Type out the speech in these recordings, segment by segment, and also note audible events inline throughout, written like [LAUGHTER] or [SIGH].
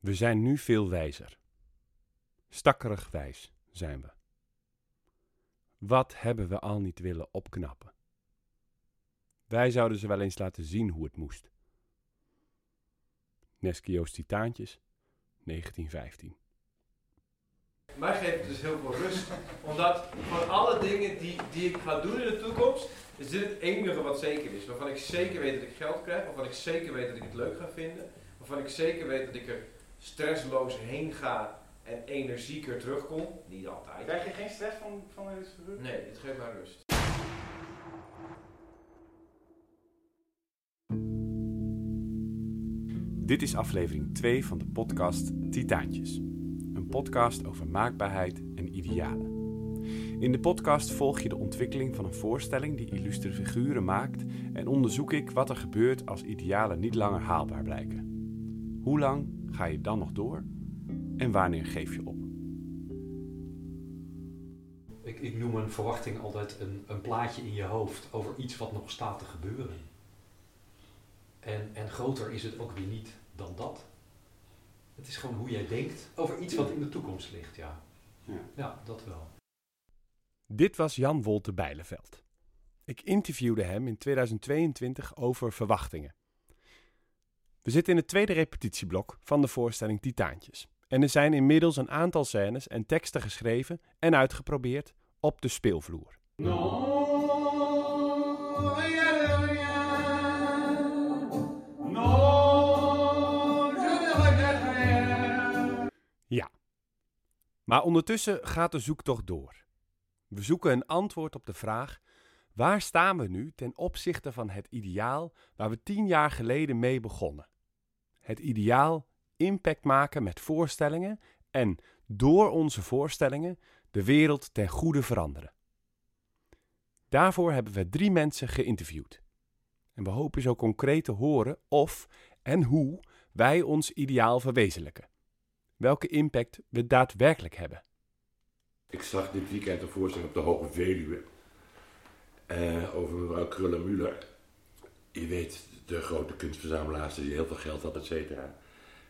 We zijn nu veel wijzer. Stakkerig wijs zijn we. Wat hebben we al niet willen opknappen? Wij zouden ze wel eens laten zien hoe het moest. Neskio's Titaantjes, 1915. Mij geeft het dus heel veel rust. Omdat van alle dingen die, die ik ga doen in de toekomst, is dit het enige wat zeker is. Waarvan ik zeker weet dat ik geld krijg, waarvan ik zeker weet dat ik het leuk ga vinden, waarvan ik zeker weet dat ik er stressloos heen ga en energieker terugkom. Niet altijd. Krijg je geen stress van, van dit gebeuren? Nee, het geeft mij rust. Dit is aflevering 2 van de podcast Titaantjes. Een podcast over maakbaarheid en idealen. In de podcast volg je de ontwikkeling van een voorstelling die illustere figuren maakt en onderzoek ik wat er gebeurt als idealen niet langer haalbaar blijken. Hoe lang ga je dan nog door en wanneer geef je op? Ik, ik noem een verwachting altijd een, een plaatje in je hoofd over iets wat nog staat te gebeuren. En, en groter is het ook weer niet dan dat. Het is gewoon hoe jij denkt over iets wat in de toekomst ligt, ja. Ja. Ja, dat wel. Dit was Jan Wolter Bijleveld. Ik interviewde hem in 2022 over verwachtingen. We zitten in het tweede repetitieblok van de voorstelling Titaantjes. En er zijn inmiddels een aantal scènes en teksten geschreven en uitgeprobeerd op de speelvloer. Ja. Maar ondertussen gaat de zoektocht door. We zoeken een antwoord op de vraag: waar staan we nu ten opzichte van het ideaal waar we tien jaar geleden mee begonnen? Het ideaal impact maken met voorstellingen en door onze voorstellingen de wereld ten goede veranderen. Daarvoor hebben we drie mensen geïnterviewd. En we hopen zo concreet te horen of en hoe wij ons ideaal verwezenlijken. Welke impact we daadwerkelijk hebben. Ik zag dit weekend een voorstelling op de Hoge Veluwe eh, over mevrouw Kruller-Müller. Je weet, de grote kunstverzamelaars die heel veel geld had, et cetera.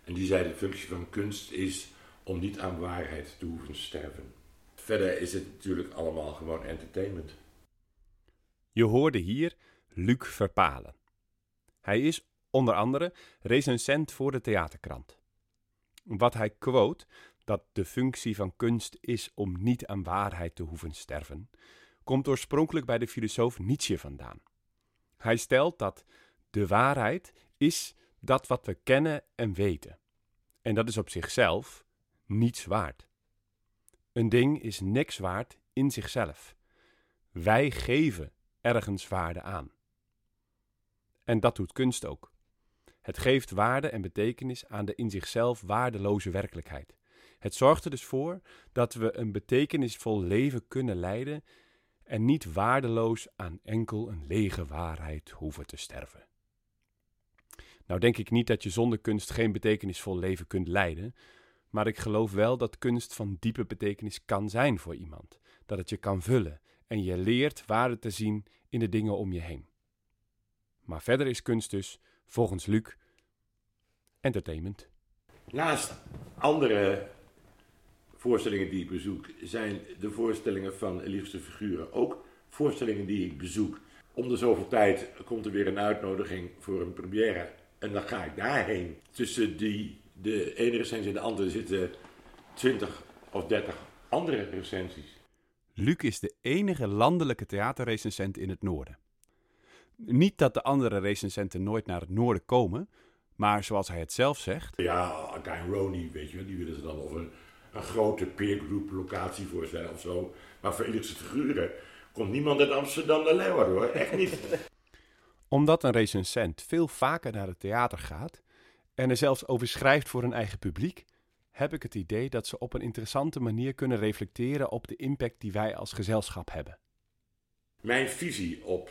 En die zei de functie van kunst is om niet aan waarheid te hoeven sterven. Verder is het natuurlijk allemaal gewoon entertainment. Je hoorde hier Luc Verpalen. Hij is onder andere recensent voor de theaterkrant. Wat hij quote, dat de functie van kunst is om niet aan waarheid te hoeven sterven, komt oorspronkelijk bij de filosoof Nietzsche vandaan. Hij stelt dat de waarheid is dat wat we kennen en weten. En dat is op zichzelf niets waard. Een ding is niks waard in zichzelf. Wij geven ergens waarde aan. En dat doet kunst ook. Het geeft waarde en betekenis aan de in zichzelf waardeloze werkelijkheid. Het zorgt er dus voor dat we een betekenisvol leven kunnen leiden en niet waardeloos aan enkel een lege waarheid hoeven te sterven. Nou denk ik niet dat je zonder kunst geen betekenisvol leven kunt leiden, maar ik geloof wel dat kunst van diepe betekenis kan zijn voor iemand. Dat het je kan vullen en je leert waarde te zien in de dingen om je heen. Maar verder is kunst dus, volgens Luc, entertainment. Naast andere voorstellingen die ik bezoek, zijn de voorstellingen van liefste figuren ook voorstellingen die ik bezoek. Om de zoveel tijd komt er weer een uitnodiging voor een première. En dan ga ik daarheen. Tussen die, de ene recensie en de andere zitten 20 of 30 andere recensies. Luc is de enige landelijke theaterrecensent in het noorden. Niet dat de andere recensenten nooit naar het noorden komen, maar zoals hij het zelf zegt, Ja, Guy Roney, weet je die willen ze dan of een, een grote peergroep locatie voorstellen of zo. Maar voor Illikse figuren komt niemand uit Amsterdam naar Leeuwarden hoor, echt niet. [LAUGHS] omdat een recensent veel vaker naar het theater gaat en er zelfs over schrijft voor een eigen publiek, heb ik het idee dat ze op een interessante manier kunnen reflecteren op de impact die wij als gezelschap hebben. Mijn visie op,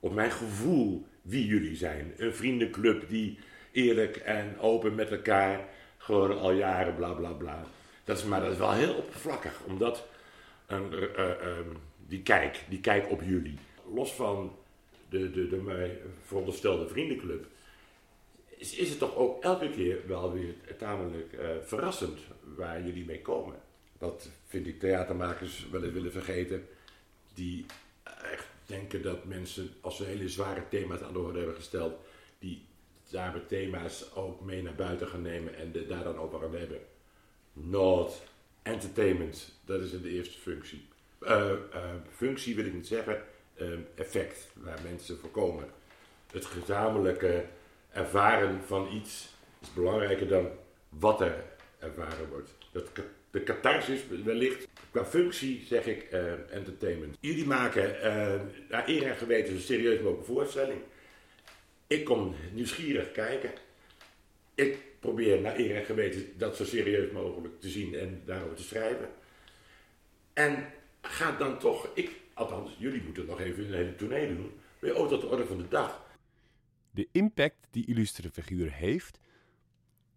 op mijn gevoel wie jullie zijn. Een vriendenclub die eerlijk en open met elkaar gewoon al jaren bla bla bla. Dat is, maar dat is wel heel oppervlakkig, omdat een, eh, eh, ehm, die, kijk, die kijk op jullie, los van de, de, de mij veronderstelde vriendenclub, is, is het toch ook elke keer wel weer tamelijk eh, verrassend waar jullie mee komen. Dat vind ik theatermakers wel eens willen vergeten, die echt denken dat mensen, als ze hele zware thema's aan de orde hebben gesteld, die daar thema's ook mee naar buiten gaan nemen en de, daar dan over gaan hebben. Not entertainment, dat is de eerste functie. Uh, uh, functie wil ik niet zeggen, uh, effect, waar mensen voorkomen. Het gezamenlijke ervaren van iets is belangrijker dan wat er ervaren wordt. Dat, de catharsis wellicht, qua functie zeg ik entertainment. Jullie maken naar eer en geweten een serieus mogelijke voorstelling. Ik kom nieuwsgierig kijken. Ik probeer naar eer en geweten dat zo serieus mogelijk te zien en daarover te schrijven. En gaat dan toch, ik, althans, jullie moeten nog even een hele tournee doen, weer ook tot de orde van de dag. De impact die illustere figuur heeft,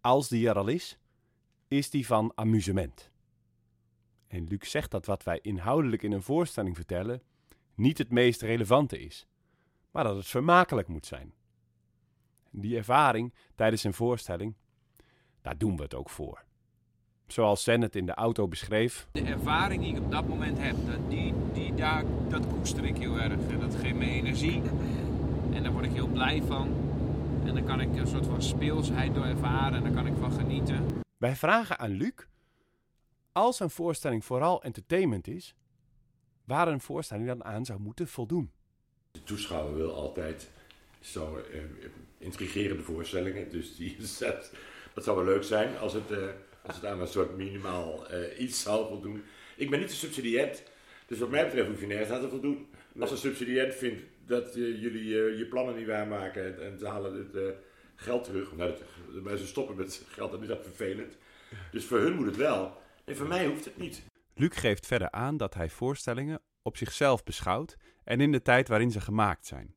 als die er al is, is die van amusement. En Luc zegt dat wat wij inhoudelijk in een voorstelling vertellen niet het meest relevante is, maar dat het vermakelijk moet zijn. Die ervaring tijdens een voorstelling, daar doen we het ook voor. Zoals Sen het in de auto beschreef. De ervaring die ik op dat moment heb, dat, die, die, daar, dat koester ik heel erg. Dat geeft me energie. En daar word ik heel blij van. En dan kan ik een soort van speelsheid door ervaren en daar kan ik van genieten. Wij vragen aan Luc, als een voorstelling vooral entertainment is, waar een voorstelling dan aan zou moeten voldoen. De toeschouwer wil altijd zo uh, intrigerende voorstellingen, dus die [LAUGHS] zet, dat zou wel leuk zijn als het, uh, als het aan een soort minimaal uh, iets zou voldoen. Ik ben niet de subsidiënt, dus wat mij betreft hoef je nergens aan te voldoen. Als een subsidiënt vindt dat jullie je plannen niet waarmaken en, en ze halen het geld terug, nou, dat, maar ze stoppen met [LAUGHS] geld, dan is dat vervelend. Dus voor hun moet het wel. En voor mij hoeft het niet. Luc geeft verder aan dat hij voorstellingen op zichzelf beschouwt en in de tijd waarin ze gemaakt zijn.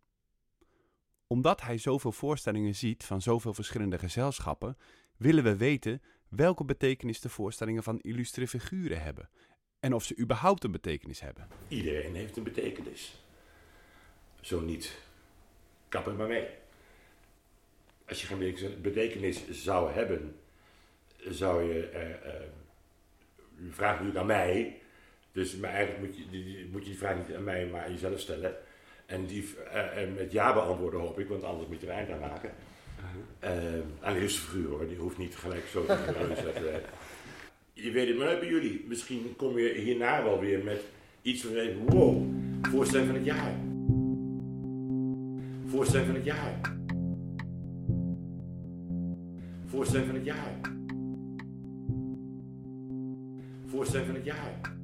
Omdat hij zoveel voorstellingen ziet van zoveel verschillende gezelschappen, willen we weten welke betekenis de voorstellingen van illustre figuren hebben en of ze überhaupt een betekenis hebben. Iedereen heeft een betekenis. Zo niet, kap er maar mee. Als je geen betekenis zou hebben, zou je. Uh, uh, vraagt aan mij, dus maar eigenlijk moet je, die, moet je vraag niet aan mij, maar aan jezelf stellen. En die uh, met ja beantwoorden hoop ik, want anders moet je er eind aan maken. Uh, eerste figuur hoor, die hoeft niet gelijk zo te zetten. je weet het maar bij jullie. Misschien kom je hierna wel weer met iets van je wow, voorstelling van het jaar. Voorstelling van het jaar. Voorstelling van het jaar. Voorstelling van het jaar.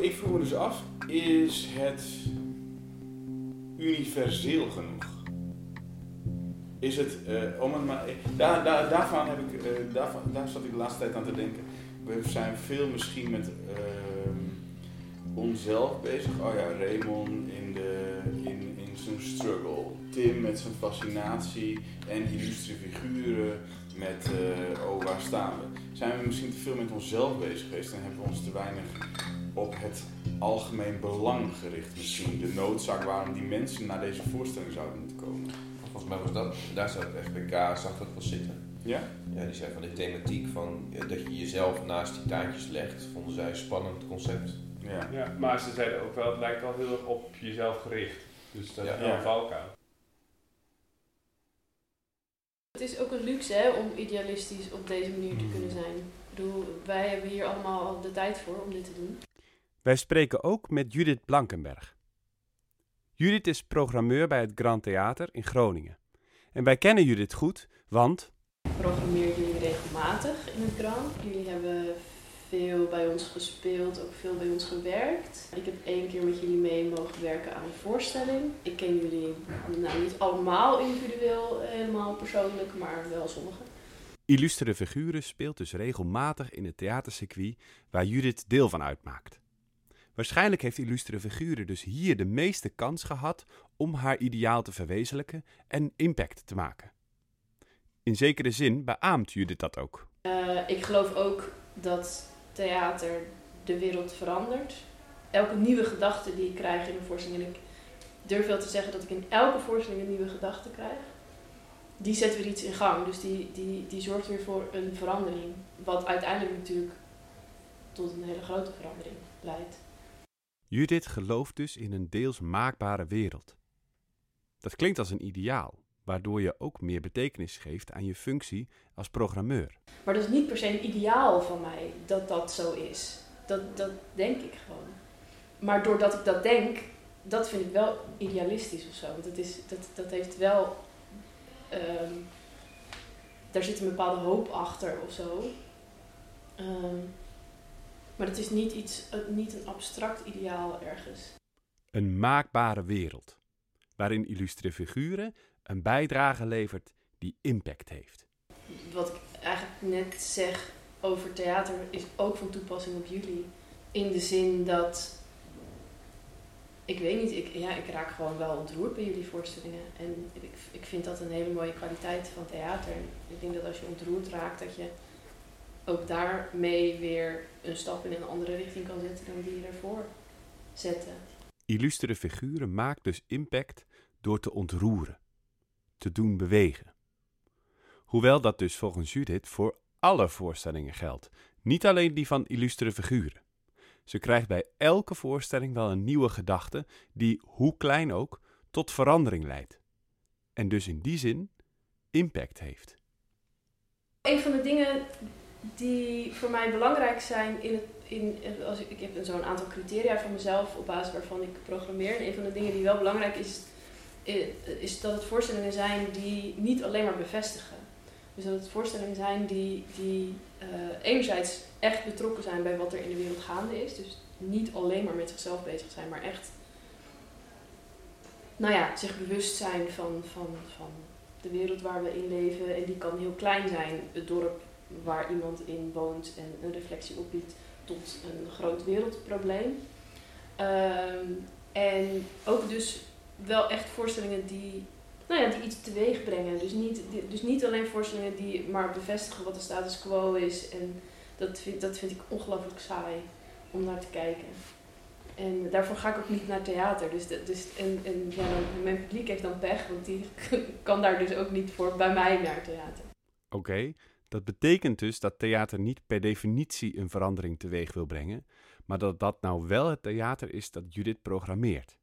Ik vroeg me dus af, is het universeel genoeg? Is het, uh, om het maar, daar, daar, daarvan heb ik, daarvan, daar zat ik de laatste tijd aan te denken. We zijn veel misschien met uh, onszelf bezig. Oh ja, Raymond in, de, in, in zijn struggle. Tim met zijn fascinatie en illustre figuren met, oh waar staan we? Zijn we misschien te veel met onszelf bezig geweest en hebben we ons te weinig op het algemeen belang gericht misschien? De noodzaak waarom die mensen naar deze voorstelling zouden moeten komen. Volgens mij was dat, daar zou het FBK zag dat wel zitten. Ja? Ja, die zei van de thematiek van dat je jezelf naast die taartjes legt, vonden zij een spannend concept. Ja. ja, maar ze zeiden ook wel, het lijkt wel heel erg op jezelf gericht. Dus dat is wel een valkuil. Het is ook een luxe hè, om idealistisch op deze manier te kunnen zijn. Ik bedoel, wij hebben hier allemaal de tijd voor om dit te doen. Wij spreken ook met Judith Blankenberg. Judith is programmeur bij het Grand Theater in Groningen. En wij kennen Judith goed, want... Programmeer jullie regelmatig in het Grand. Jullie hebben veel bij ons gespeeld, ook veel bij ons gewerkt. Ik heb één keer met jullie mee mogen werken aan een voorstelling. Ik ken jullie nou niet allemaal individueel, helemaal persoonlijk, maar wel sommige. Illustere figuren speelt dus regelmatig in het theatercircuit waar Judith deel van uitmaakt. Waarschijnlijk heeft Illustere Figuren dus hier de meeste kans gehad om haar ideaal te verwezenlijken en impact te maken. In zekere zin beaamt Judith dat ook. Uh, ik geloof ook dat theater de wereld verandert. Elke nieuwe gedachte die ik krijg in een voorstelling, ik, durf wel te zeggen dat ik in elke voorstelling een nieuwe gedachte krijg. Die zet weer iets in gang. Dus die, die, die zorgt weer voor een verandering. Wat uiteindelijk natuurlijk tot een hele grote verandering leidt. Judith gelooft dus in een deels maakbare wereld. Dat klinkt als een ideaal, waardoor je ook meer betekenis geeft aan je functie als programmeur. Maar dat is niet per se een ideaal van mij dat dat zo is. Dat, dat denk ik gewoon. Maar doordat ik dat denk, dat vind ik wel idealistisch of zo. Want het is, dat, dat heeft wel. ehm, daar zit een bepaalde hoop achter of zo. Ehm, maar het is niet, iets, eh, niet een abstract ideaal ergens. Een maakbare wereld, waarin illustre figuren een bijdrage levert die impact heeft. Wat ik eigenlijk net zeg over theater is ook van toepassing op jullie. In de zin dat. Ik weet niet, ik, ja, ik raak gewoon wel ontroerd bij jullie voorstellingen. En ik, ik vind dat een hele mooie kwaliteit van theater. Ik denk dat als je ontroerd raakt, dat je ook daarmee weer een stap in een andere richting kan zetten dan die je daarvoor zette. Illustere figuren maakt dus impact door te ontroeren, te doen bewegen. Hoewel dat dus volgens Judith voor alle voorstellingen geldt, niet alleen die van illustere figuren. Ze krijgt bij elke voorstelling wel een nieuwe gedachte die, hoe klein ook, tot verandering leidt. En dus in die zin impact heeft. Een van de dingen die voor mij belangrijk zijn in het. In, als ik, ik heb zo'n aantal criteria voor mezelf op basis waarvan ik programmeer. En een van de dingen die wel belangrijk is, is dat het voorstellingen zijn die niet alleen maar bevestigen. Dus dat het voorstellingen zijn die, die eh, enerzijds echt betrokken zijn bij wat er in de wereld gaande is. Dus niet alleen maar met zichzelf bezig zijn, maar echt nou ja, zich bewust zijn van, van, van de wereld waar we in leven. En die kan heel klein zijn. Het dorp waar iemand in woont en een reflectie opbiedt tot een groot wereldprobleem. Ehm, en ook dus wel echt voorstellingen die, nou ja, die iets teweeg brengen. Dus niet, dus niet alleen voorstellingen die maar bevestigen wat de status quo is. En dat vind, dat vind ik ongelooflijk saai om naar te kijken. En daarvoor ga ik ook niet naar theater. Dus, de- dus en, en ja, mijn publiek heeft dan pech, want die [LAUGHS] kan daar dus ook niet voor bij mij naar theater. Oké, dat betekent dus dat theater niet per definitie een verandering teweeg wil brengen, maar dat dat nou wel het theater is dat Judith programmeert.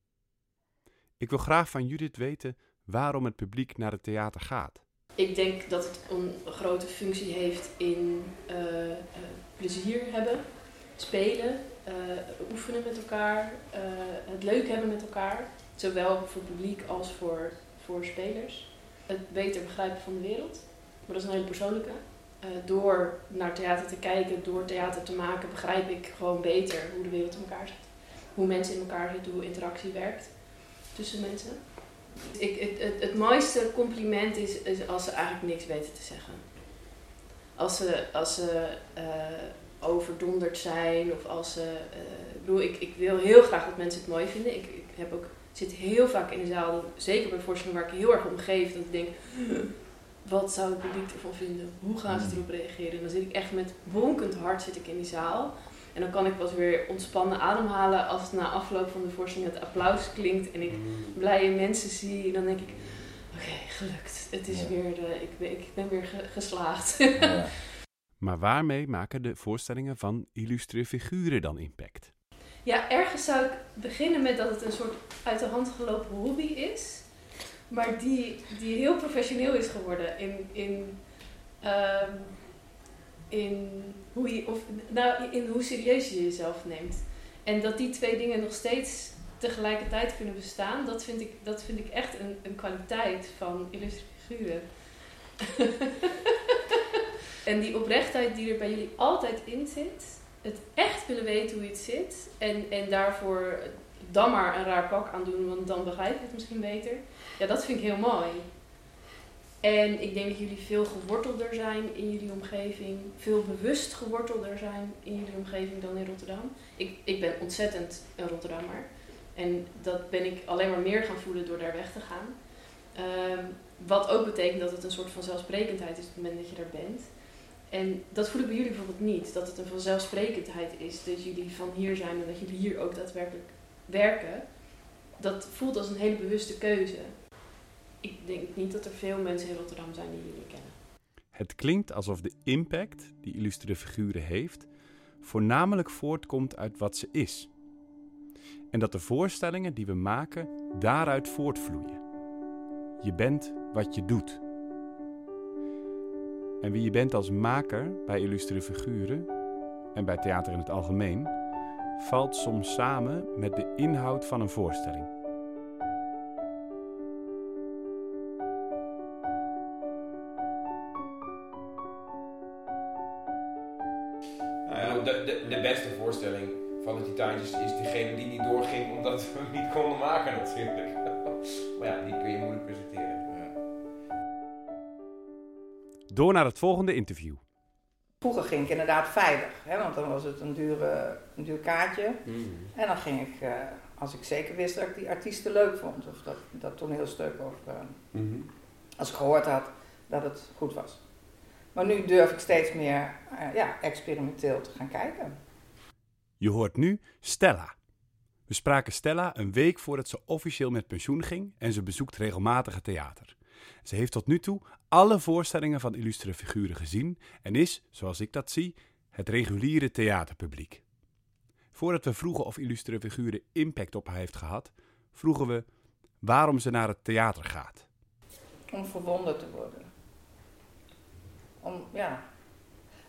Ik wil graag van Judith weten waarom het publiek naar het theater gaat. Ik denk dat het een grote functie heeft in eh, eh, plezier hebben, spelen, eh, oefenen met elkaar, het leuk hebben met elkaar. Zowel voor publiek als voor, voor spelers. Het beter begrijpen van de wereld. Maar dat is een hele persoonlijke. Eh, door naar theater te kijken, door theater te maken, begrijp ik gewoon beter hoe de wereld in elkaar zit. Hoe mensen in elkaar zitten, hoe interactie werkt tussen mensen. Ik, het, het, het mooiste compliment is, als ze eigenlijk niks weten te zeggen. Als ze, als ze eh, overdonderd zijn of als ze. eh, ik bedoel, ik, ik wil heel graag dat mensen het mooi vinden. Ik, ik heb ook, zit heel vaak in de zaal, zeker bij voorstellingen waar ik heel erg om geef, dat ik denk. Wat zou het publiek ervan vinden? Hoe gaan ze erop reageren? En dan zit ik echt met wonkend hart zit ik in die zaal. En dan kan ik pas weer ontspannen ademhalen als na afloop van de voorstelling het applaus klinkt en ik blije mensen zie, dan denk ik, oké, gelukt. Het is Ja. weer, de, ik, ben, ik ben weer ge- geslaagd. [LAUGHS] Ja. Maar waarmee maken de voorstellingen van illustre figuren dan impact? ja, ergens zou ik beginnen met dat het een soort uit de hand gelopen hobby is, maar die, die heel professioneel is geworden in, in, ehm, in, hoe je, of, nou, in hoe serieus je jezelf neemt. En dat die twee dingen nog steeds tegelijkertijd kunnen bestaan, dat vind ik, dat vind ik echt een, een kwaliteit van illustre [LAUGHS] en die oprechtheid die er bij jullie altijd in zit, het echt willen weten hoe het zit en, en daarvoor dan maar een raar pak aan doen, want dan begrijp ik het misschien beter. Ja, dat vind ik heel mooi. En ik denk dat jullie veel gewortelder zijn in jullie omgeving, veel bewust gewortelder zijn in jullie omgeving dan in Rotterdam. Ik, ik ben ontzettend een Rotterdammer. En dat ben ik alleen maar meer gaan voelen door daar weg te gaan. Ehm, wat ook betekent dat het een soort van zelfsprekendheid is op het moment dat je daar bent. En dat voel ik bij jullie bijvoorbeeld niet. Dat het een vanzelfsprekendheid is dat jullie van hier zijn en dat jullie hier ook daadwerkelijk werken. dat voelt als een hele bewuste keuze. Ik denk niet dat er veel mensen in Rotterdam zijn die jullie kennen. Het klinkt alsof de impact die illustere figuren heeft, voornamelijk voortkomt uit wat ze is. En dat de voorstellingen die we maken daaruit voortvloeien. Je bent wat je doet. En wie je bent als maker bij illustere figuren en bij theater in het algemeen, valt soms samen met de inhoud van een voorstelling. Nou ja, de, de, de beste voorstelling van de Titaniërs is degene die niet doorging omdat we hem niet konden maken natuurlijk. [LAUGHS] maar ja, die kun je moeilijk presenteren. Door naar het volgende interview. Vroeger ging ik inderdaad veilig, hè, want dan was het een, dure, een duur kaartje. En dan ging ik, eh, als ik zeker wist dat ik die artiesten leuk vond, of dat, dat toneelstuk, of eh, als ik gehoord had dat het goed was. Maar nu durf ik steeds meer eh, ja, experimenteel te gaan kijken. Je hoort nu Stella. We spraken Stella een week voordat ze officieel met pensioen ging en ze bezoekt regelmatig het theater. Ze heeft tot nu toe alle voorstellingen van illustere figuren gezien en is, zoals ik dat zie, het reguliere theaterpubliek. Voordat we vroegen of illustere figuren impact op haar heeft gehad, vroegen we waarom ze naar het theater gaat. Om verwonderd te worden. Om, ja.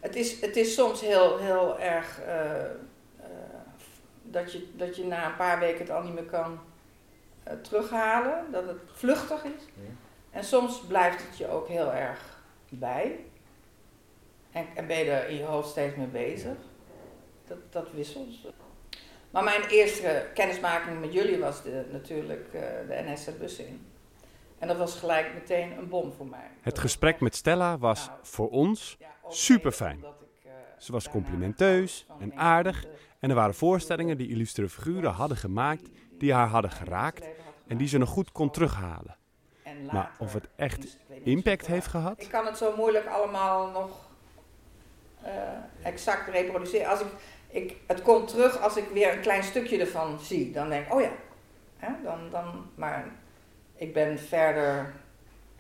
Het is, het is soms heel, heel erg eh, eh, dat, je, dat je na een paar weken het al niet meer kan eh, terughalen. Dat het vluchtig is. En soms blijft het je ook heel erg bij. En, en ben je er in je hoofd steeds mee bezig. Dat, dat wisselt. Maar mijn eerste kennismaking met jullie was de, natuurlijk uh, de NS in. En dat was gelijk meteen een bom voor mij. Het gesprek met Stella was Nou, voor ons ja, super fijn. ik, eh, Ze was complimenteus en aardig en er waren voorstellingen die illustere figuren hadden gemaakt die haar hadden geraakt en die ze nog goed kon terughalen. Maar of het echt niet impact heeft uit. gehad? Ik kan het zo moeilijk allemaal nog eh, exact reproduceren. Als ik, ik, het komt terug als ik weer een klein stukje ervan zie. Dan denk ik, oh ja. Hè, dan, dan, maar ik ben verder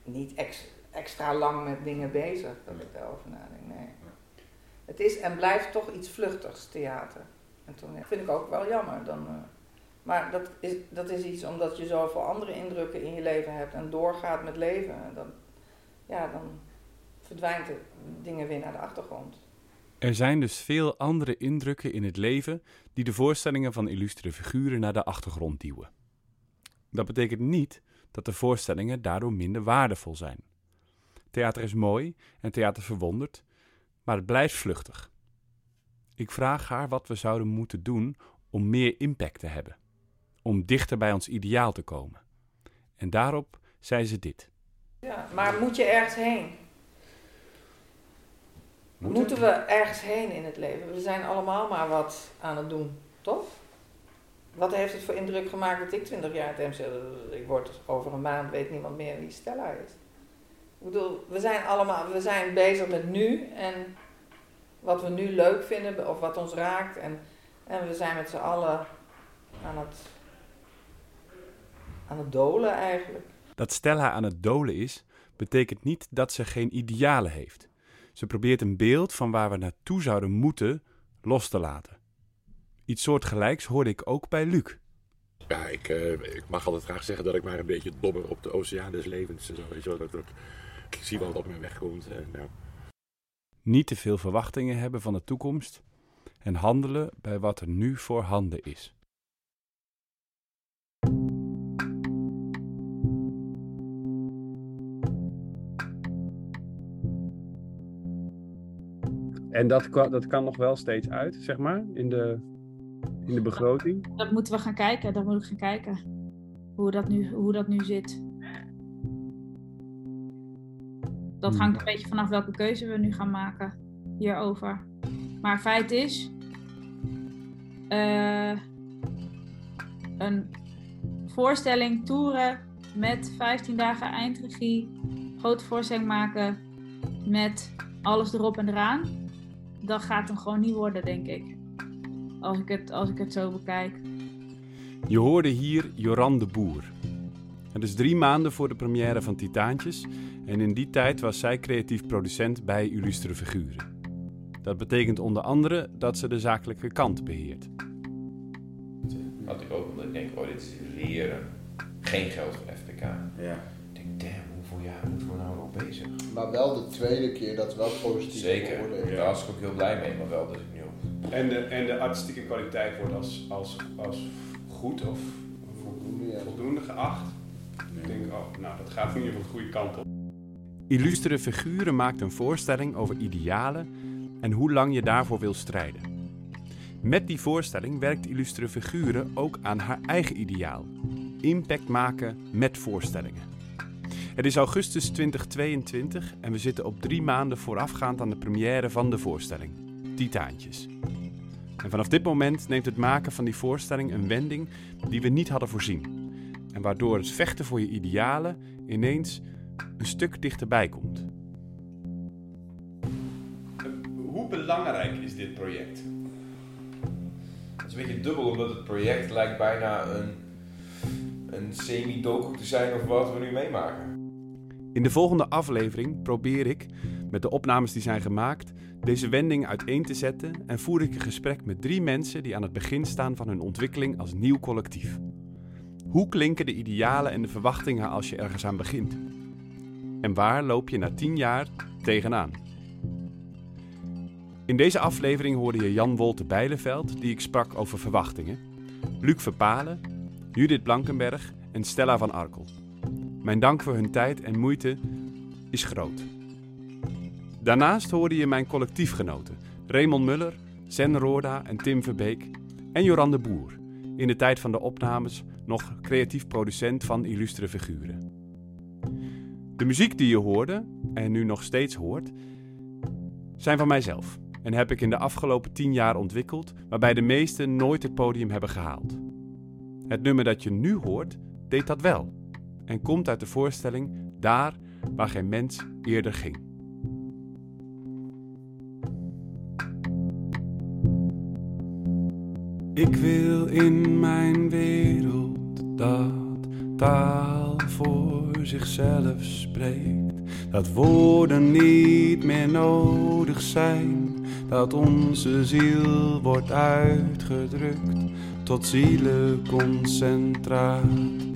niet ex- extra lang met dingen bezig dat ik daarover nadenk. Nee. Het is en blijft toch iets vluchtigs, theater. En toneel. Dat vind ik ook wel jammer. Dan, eh, maar dat is, dat is iets omdat je zoveel andere indrukken in je leven hebt en doorgaat met leven. En Dan, ja, dan verdwijnt de dingen weer naar de achtergrond. Er zijn dus veel andere indrukken in het leven die de voorstellingen van illustere figuren naar de achtergrond duwen. Dat betekent niet dat de voorstellingen daardoor minder waardevol zijn. Theater is mooi en theater verwondert, maar het blijft vluchtig. Ik vraag haar wat we zouden moeten doen om meer impact te hebben, om dichter bij ons ideaal te komen. En daarop zei ze dit. Ja, maar moet je ergens heen? Moeten we ergens heen in het leven? We zijn allemaal maar wat aan het doen, toch? Wat heeft het voor indruk gemaakt dat ik 20 jaar het MC Ik word over een maand, weet niemand meer wie Stella is. Ik bedoel, we zijn allemaal, we zijn bezig met nu en wat we nu leuk vinden of wat ons raakt. En, en we zijn met z'n allen aan het, aan het dolen eigenlijk. Dat Stella aan het dolen is, betekent niet dat ze geen idealen heeft. Ze probeert een beeld van waar we naartoe zouden moeten los te laten. Iets soortgelijks hoorde ik ook bij Luc. Ja, ik, eh, ik mag altijd graag zeggen dat ik maar een beetje dobber op de oceaan des levens. en Zo, weet je wel, dat, dat, ik zie wel wat op mijn weg komt. En, nou, Niet te veel verwachtingen hebben van de toekomst en handelen bij wat er nu voorhanden is. En dat, dat kan nog wel steeds uit, zeg maar, in de, in de begroting. Dat moeten we gaan kijken. Dat moet ik gaan kijken. Hoe dat nu, hoe dat nu zit. Dat Hmm. hangt een beetje vanaf welke keuze we nu gaan maken hierover. Maar feit is, eh, een voorstelling toeren met 15 dagen eindregie, grote voorstelling maken met alles erop en eraan, dat gaat hem gewoon niet worden, denk ik. Als ik het, als ik het zo bekijk. Je hoorde hier Joran de Boer. Het is drie maanden voor de première van Titaantjes en in die tijd was zij creatief producent bij Illustre Figuren. Dat betekent onder andere dat ze de zakelijke kant beheert. Had ik ook, omdat ik denk, oh dit is leren. Geen geld voor FPK. Ja. Hoeveel jaar moeten we nou nog bezig? Maar wel de tweede keer dat wel positief Zeker, daar was ik ook heel blij mee, maar wel dat ik nu op. En de, en de artistieke kwaliteit wordt als, als, als goed of Voldoende, ja. voldoende geacht. Ik denk, oh, nou, dat gaat in ieder geval de goede kant op. Illustere Figuren maakt een voorstelling over idealen en hoe lang je daarvoor wil strijden. Met die voorstelling werkt Illustere Figuren ook aan haar eigen ideaal: impact maken met voorstellingen. Het is augustus 2022 en we zitten op drie maanden voorafgaand aan de première van de voorstelling, Titaantjes. En vanaf dit moment neemt het maken van die voorstelling een wending die we niet hadden voorzien. En waardoor het vechten voor je idealen ineens een stuk dichterbij komt. Hoe belangrijk is dit project? Het is een beetje dubbel, omdat het project lijkt bijna een, een semi-docu te zijn over wat we nu meemaken. In de volgende aflevering probeer ik, met de opnames die zijn gemaakt, deze wending uiteen te zetten en voer ik een gesprek met drie mensen die aan het begin staan van hun ontwikkeling als nieuw collectief. Hoe klinken de idealen en de verwachtingen als je ergens aan begint? En waar loop je na tien jaar tegenaan? In deze aflevering hoorde je Jan Wolte Bijleveld, die ik sprak over verwachtingen, Luc Verpalen, Judith Blankenberg en Stella van Arkel. Mijn dank voor hun tijd en moeite is groot. Daarnaast hoorde je mijn collectiefgenoten Raymond Muller, Zen Roorda en Tim Verbeek en Joran de Boer, in de tijd van de opnames nog creatief producent van Illustre Figuren. De muziek die je hoorde, en nu nog steeds hoort, zijn van mijzelf en heb ik in de afgelopen tien jaar ontwikkeld, waarbij de meesten nooit het podium hebben gehaald. Het nummer dat je nu hoort, deed dat wel en komt uit de voorstelling Daar waar geen mens eerder ging. Ik wil in mijn wereld dat taal voor zichzelf spreekt. Dat woorden niet meer nodig zijn. Dat onze ziel wordt uitgedrukt tot zielenconcentraat.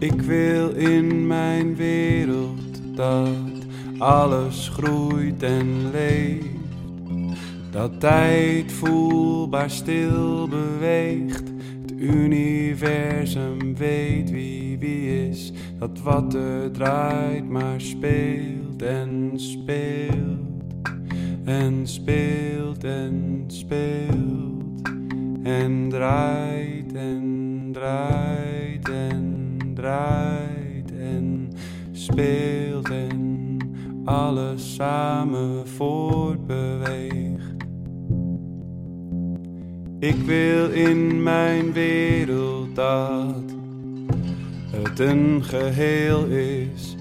Ik wil in mijn wereld dat alles groeit en leeft. Dat tijd voelbaar stil beweegt. Het universum weet wie wie is. Dat wat er draait maar speelt en speelt. En speelt en speelt. En draait en draait en draait en speelt en alles samen voortbeweegt. Ik wil in mijn wereld dat het een geheel is.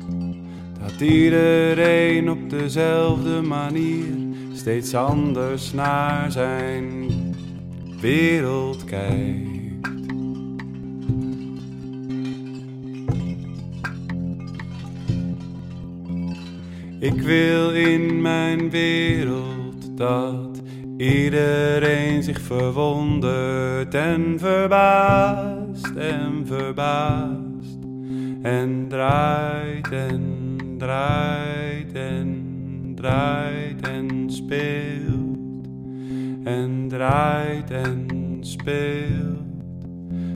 Dat iedereen op dezelfde manier steeds anders naar zijn wereld kijkt. Ik wil in mijn wereld dat iedereen zich verwondert en verbaast en verbaast en draait en draait en draait en speelt en draait en speelt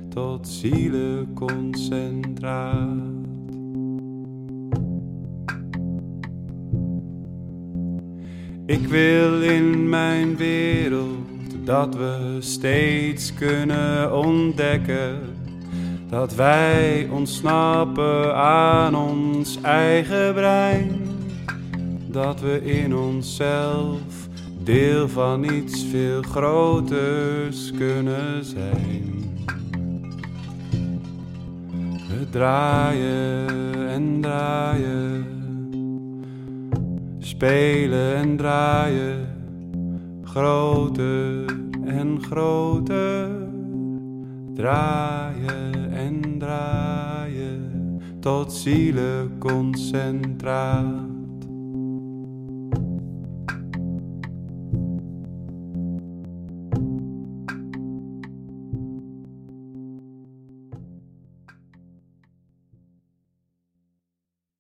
tot zielenconcentraat. Ik wil in mijn wereld dat we steeds kunnen ontdekken dat wij ontsnappen aan ons eigen brein. Dat we in onszelf deel van iets veel groters kunnen zijn. We draaien en draaien spelen en draaien, groter en groter. Draaien en draaien tot zielenconcentratie.